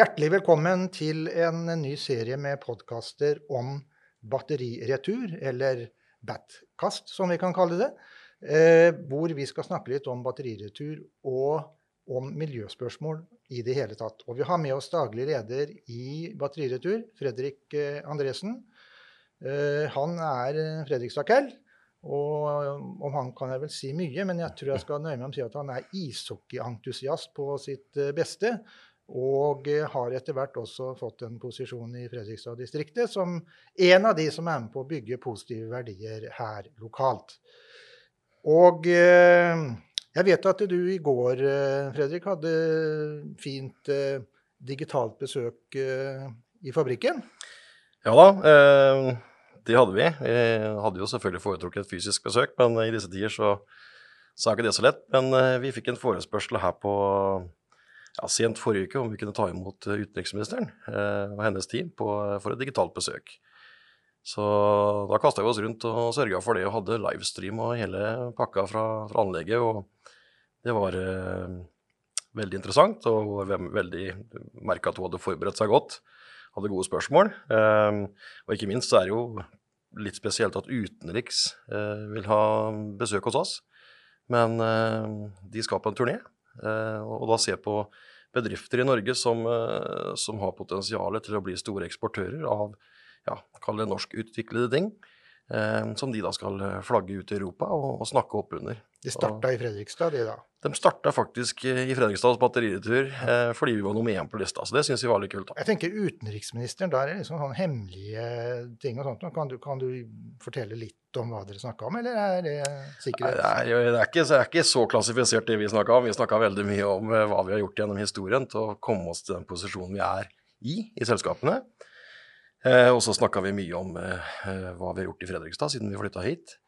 Hjertelig velkommen til en ny serie med podkaster om batteriretur, eller Batcast som vi kan kalle det. Eh, hvor vi skal snakke litt om batteriretur og om miljøspørsmål i det hele tatt. Og vi har med oss daglig leder i Batteriretur, Fredrik eh, Andresen. Eh, han er Fredrikstad-Kell. Og om han kan jeg vel si mye, men jeg tror jeg skal nøye meg med å si at han er ishockeyentusiast på sitt beste. Og har etter hvert også fått en posisjon i Fredrikstad-distriktet som en av de som er med på å bygge positive verdier her lokalt. Og eh, jeg vet at du i går, eh, Fredrik, hadde fint eh, digitalt besøk i fabrikken. Ja da, det hadde vi. Vi hadde jo selvfølgelig foretrukket et fysisk besøk, men i disse tider så, så er ikke det så lett. Men vi fikk en forespørsel her på ja, sent forrige uke om vi kunne ta imot eh, utenriksministeren eh, og hennes team på, for et digitalt besøk. Så da kasta vi oss rundt og sørga for det og hadde livestream og hele pakka fra, fra anlegget. Og det var eh, veldig interessant og veldig merka at hun hadde forberedt seg godt. Hadde gode spørsmål. Eh, og ikke minst så er det jo litt spesielt at utenriks eh, vil ha besøk hos oss. Men eh, de skal på en turné. Eh, og da se på bedrifter i Norge som, eh, som har potensial til å bli store eksportører av ja, kall det norskutviklede ting. Eh, som de da skal flagge ut i Europa og, og snakke opp under. De starta i Fredrikstad, de da? De starta faktisk i Fredrikstads batteriretur eh, fordi vi var nummer én på lista. Så det syns vi var litt kult. da. Jeg tenker utenriksministeren, der er liksom sånn hemmelige ting og sånt. Kan du, kan du fortelle litt om hva dere snakka om, eller er det sikkerhet? Nei, det, er, det, er ikke, det er ikke så klassifisert det vi snakka om. Vi snakka veldig mye om hva vi har gjort gjennom historien til å komme oss til den posisjonen vi er i i selskapene. Eh, og så snakka vi mye om eh, hva vi har gjort i Fredrikstad siden vi flytta hit.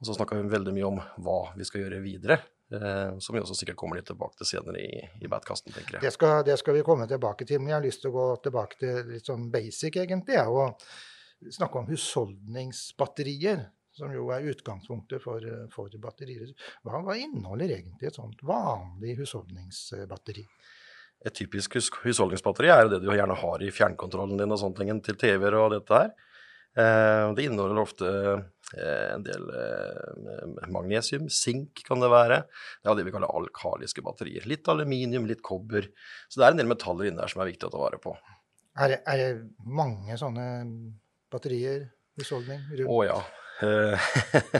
Og så snakka vi veldig mye om hva vi skal gjøre videre. Eh, som vi også sikkert kommer litt tilbake til senere i, i Batcasten, tenker jeg. Det skal, det skal, vi komme tilbake til, men jeg har lyst til å gå tilbake til litt sånn basic, egentlig. Og snakke om husholdningsbatterier, som jo er utgangspunktet for, for batterier. Hva, hva inneholder egentlig et sånt vanlig husholdningsbatteri? Et typisk hus husholdningsbatteri er det du gjerne har i fjernkontrollen din og sånne ting til TV-er og dette her. Eh, det inneholder ofte eh, en del eh, magnesium, sink kan det være. Det er det vi kaller alkaliske batterier. Litt aluminium, litt kobber. Så det er en del metaller inne der som er viktig å ta vare på. Er det, er det mange sånne batterier, husholdning? Å ja. Eh,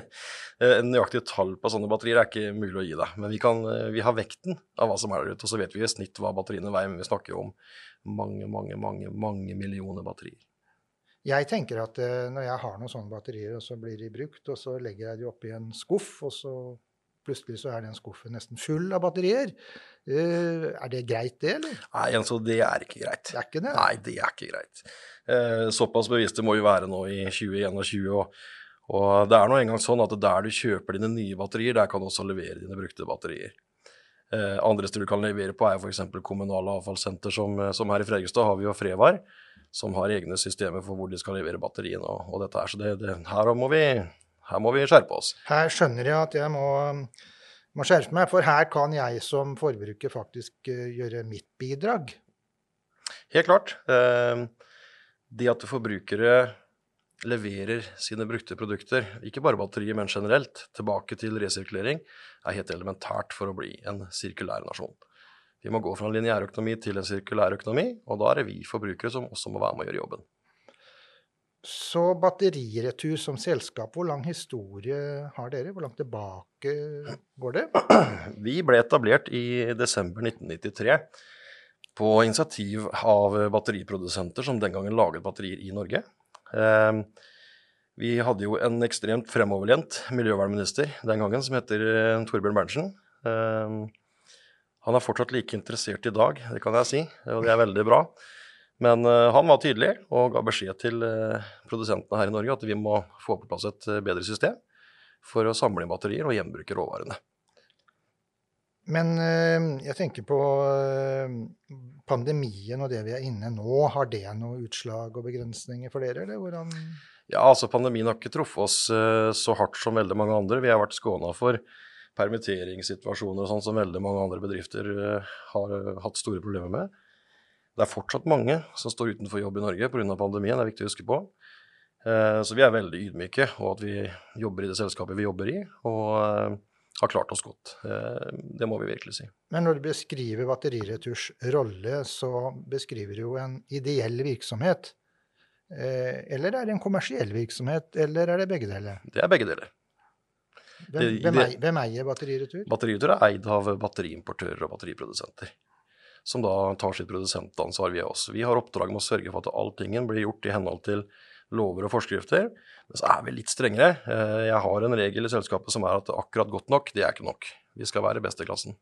en nøyaktig tall på sånne batterier er ikke mulig å gi deg. Men vi, kan, eh, vi, har vekten av hva som er der ute, og så vet vi i snitt hva batteriene veier. Men vi snakker jo om mange, mange, mange, mange millioner batterier. Jeg tenker at eh, når jeg har noen sånne batterier, og så blir de brukt, og så legger jeg de oppi en skuff, og så plutselig så er den skuffen nesten full av batterier. Uh, er det greit, det, eller? Nei, altså, det er ikke greit. Det er ikke det? Nei, det er ikke greit. Uh, såpass bevisste må vi være nå i 2021. og og det er nå engang sånn at der du kjøper dine nye batterier, der kan du også levere dine brukte batterier. Uh, andre steder du kan levere på, er f.eks. kommunale avfallssenter, som, som, her i Fredrikstad har vi jo Frevar, som har egne systemer for hvor de skal levere batteriene og, og dette her. Så det, det, her, må vi, her, må vi, skjerpe oss. Her skjønner jeg at jeg må, må skjerpe meg, for her kan jeg som forbruker faktisk uh, gjøre mitt bidrag. Helt klart. Eh, det at forbrukere leverer sine brukte produkter, ikke bare batterier, men generelt, tilbake til resirkulering, er helt elementært for å bli en sirkulær nasjon. Vi må gå fra en lineærøkonomi til en sirkulær økonomi, og da er det vi forbrukere som også må være med å gjøre jobben. Så Batteriretur som selskap, hvor lang historie har dere? Hvor langt tilbake går det? Vi ble etablert i desember 1993 på initiativ av batteriprodusenter som den gangen laget batterier i Norge. Ehm, vi hadde jo en ekstremt fremoverlent miljøvernminister den gangen som heter eh, Torbjørn Berntsen. Ehm, han er fortsatt like interessert i dag, det kan jeg si, og det er veldig bra. Men uh, han var tydelig og ga beskjed til uh, produsentene her i Norge at vi må få på plass et uh, bedre system for å samle inn batterier og gjenbruke råvarene. Men jeg tenker på pandemien og det vi er inne nå, har det noe utslag og begrensninger for dere, eller hvordan Ja, altså pandemien har ikke truffet oss så hardt som veldig mange andre. Vi har vært skåna for permitteringssituasjoner og sånn som veldig mange andre bedrifter har hatt store problemer med. Det er fortsatt mange som står utenfor jobb i Norge pga. pandemien, det er viktig å huske på. Eh, så vi er veldig ydmyke, og at vi jobber i det selskapet vi jobber i, og eh, har klart oss godt. Eh, det må vi virkelig si. Men når du beskriver Batterireturs rolle, så beskriver du jo en ideell virksomhet. Eller er det en kommersiell virksomhet, eller er det begge deler? Det er begge deler. Hvem, hvem, eier, hvem eier Batteriretur? Batteriretur er eid av batteriimportører og batteriprodusenter. Som da tar sitt produsentansvar via oss. Vi har oppdrag med å sørge for at alltingen blir gjort i henhold til lover og forskrifter. Men så er vi litt strengere. Eh, jeg har en regel i selskapet som er at akkurat godt nok, det er ikke nok. Vi skal være best i klassen.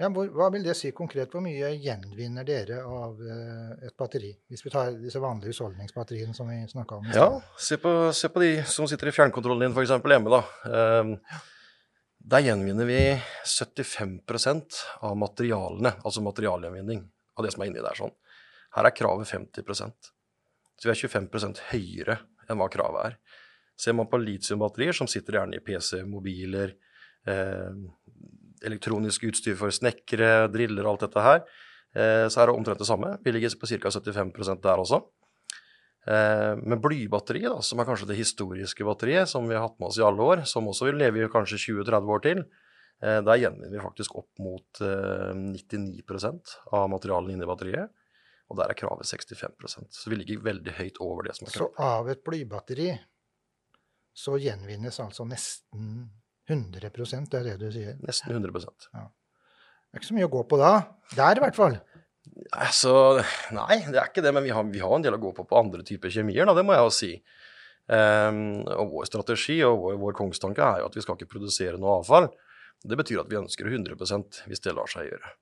Ja, hva vil det si konkret? Hvor mye gjenvinner dere av eh, et batteri? Hvis vi tar disse vanlige husholdningsbatteriene som vi snakka om. Ja, se på, se på, de som sitter i fjernkontrollen din f.eks. hjemme. da. Um, der gjenvinner vi 75% av materialene, altså materialgjenvinning, av det som er inni der. sånn. Her er kravet 50% Så vi er 25% høyere enn hva kravet er. Ser man på litiumbatterier, som sitter gjerne i PC, mobiler, eh, elektronisk utstyr for snekkere, driller og alt dette her, eh, så er det omtrent det samme. Vi ligger på ca. 75% der også. Eh, men blybatteriet, da, som er kanskje det historiske batteriet som vi har hatt med oss i alle år, som også vil leve i kanskje 20-30 år til, eh, der gjenvinner vi faktisk opp mot 99 av materialene inne i batteriet. Og der er kravet 65% Så vi ligger veldig høyt over det som er kravet. Så av et blybatteri så gjenvinnes altså nesten 100% det er det du sier? Nesten 100% ja. Det er ikke så mye å gå på da. Der, i hvert fall. Altså, nei, det er ikke det. Men vi har, vi har en del å gå på på andre typer kjemier, da, det må jeg jo si. Um, og vår strategi og vår, vår kongstanke er jo at vi skal ikke produsere noe avfall. Det betyr at vi ønsker 100% hvis det lar seg gjøre.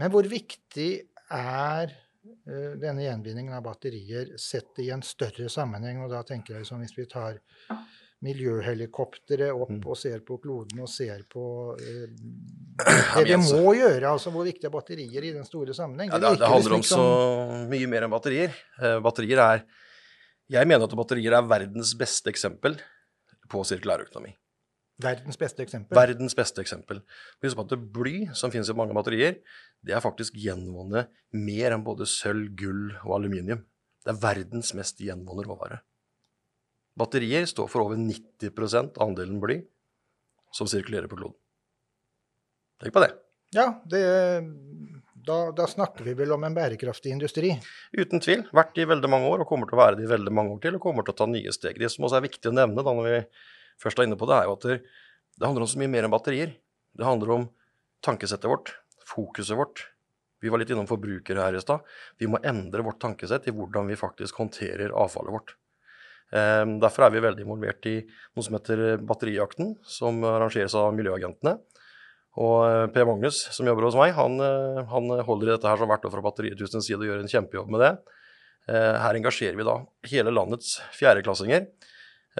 Men hvor viktig er uh, denne gjenvinningen av batterier sett i en større sammenheng? Og da tenker jeg som hvis vi tar miljøhelikoptre opp mm. og ser på kloden og ser på eh, det vi altså må gjøre. altså Hvor viktig er batterier i den store sammenheng? Det, ja, det, det handler om så mye mer enn batterier. Eh, batterier er Jeg mener at batterier er verdens beste eksempel på sirkulærøkonomi. Verdens beste eksempel? Verdens beste eksempel. Husk på at det bly, som finnes i mange batterier, det er faktisk gjenvunnet mer enn både sølv, gull og aluminium. Det er verdens mest gjenvunne råvare. Batterier står for over 90 av andelen bly som sirkulerer på kloden. Tenk på det. Ja, det, da, da, snakker vi vel om en bærekraftig industri? Uten tvil. Vært i veldig mange år og kommer til å være det i veldig mange år til. Og kommer til å ta nye steg. Det som også er viktig å nevne da når vi først er inne på det, er jo at det, det handler om så mye mer enn batterier. Det handler om tankesettet vårt, fokuset vårt. Vi var litt innom forbrukere her i stad. Vi må endre vårt tankesett i hvordan vi faktisk håndterer avfallet vårt. Ehm, derfor er vi veldig involvert i noe som heter Batterijakten, som arrangeres av Miljøagentene. Og eh, Per Magnus, som jobber hos meg, han, eh, han holder i dette her som hvert år fra Batteriet side og gjør en kjempejobb med det. Eh, her engasjerer vi da hele landets fjerdeklassinger.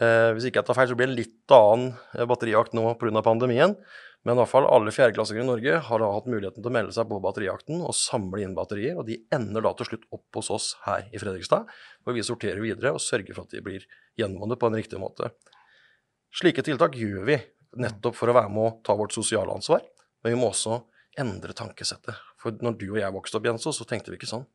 Hvis ikke jeg tar feil, så blir det en litt annen batterijakt nå pga. pandemien. Men i hvert fall alle fjerdeklassinger i Norge har da hatt muligheten til å melde seg på batterijakten og samle inn batterier. Og de ender da til slutt opp hos oss her i Fredrikstad, hvor vi sorterer videre og sørger for at de blir gjenvunnet på en riktig måte. Slike tiltak gjør vi nettopp for å være med å ta vårt sosiale ansvar, men vi må også endre tankesettet. For når du og jeg vokste opp, Jenso, så tenkte vi ikke sånn.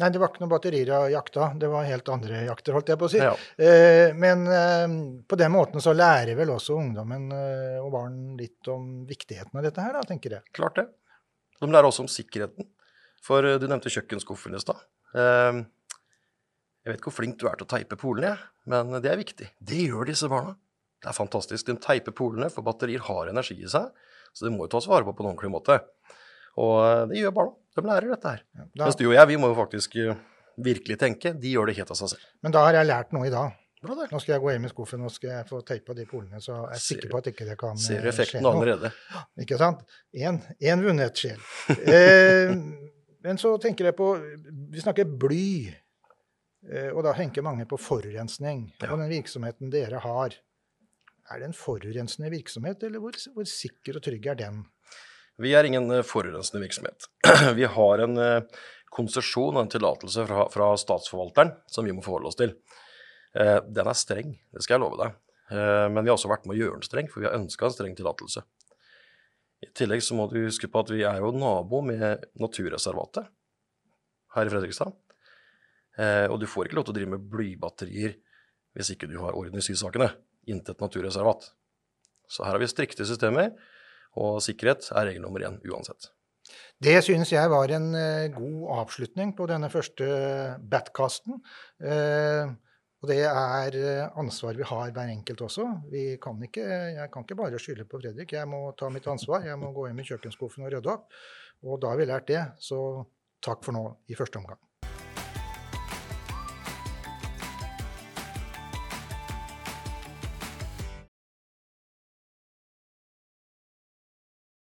Nei, det var ikke noen batterier av jakta. Det var helt andre jakter, holdt jeg på å si. Ja. Eh, men eh, på den måten så lærer vel også ungdommen eh, og barn litt om viktigheten av dette her, da, tenker jeg. Klart det. De lærer også om sikkerheten. For du nevnte kjøkkenskuffen i stad. jeg vet ikke hvor flink du er til å teipe polene, men det er viktig. Det gjør disse barna. Det er fantastisk. De teiper polene, for batterier har energi i seg. Så det må jo tas vare på på en ordentlig måte. Og det gjør barna. De lærer dette her. Ja, da, Mens du og jeg, vi må jo faktisk uh, virkelig tenke. De gjør det helt av seg selv. Men da har jeg lært noe i dag. Bra, Nå skal jeg gå hjem i skuffen og skal jeg få teipa de polene, så jeg er sikker på at ikke det kan skje noe. Ser effekten allerede? Ikke sant? Én vunnet sjel. eh, men så tenker jeg på Vi snakker bly. Eh, og da tenker mange på forurensning. Ja. Og den virksomheten dere har. Er det en forurensende virksomhet, eller hvor, hvor sikker og trygg er den? Vi er ingen eh, forurensende virksomhet. Vi har en eh, konsesjon og en tillatelse fra, fra, statsforvalteren som vi må forholde oss til. Eh, den er streng, det skal jeg love deg. Men vi har også vært med å gjøre den streng, for vi har ønska en streng tillatelse. I tillegg så må du huske på at vi er jo nabo med naturreservatet. her i Fredrikstad. Og du får ikke lov til å drive med blybatterier hvis ikke du har orden i sysakene. Intet naturreservat. Så her har vi strikte systemer, og sikkerhet er regel nummer én uansett. Det synes jeg var en uh, god avslutning på denne første Batcasten. Uh, og det er ansvar vi har hver enkelt også. Kan ikke, jeg kan ikke bare skylde på Fredrik. Jeg må ta mitt ansvar. Jeg må gå hjem i kjøkkenskuffen og rydde opp. Og da har vi lært det. Så takk for nå i første omgang.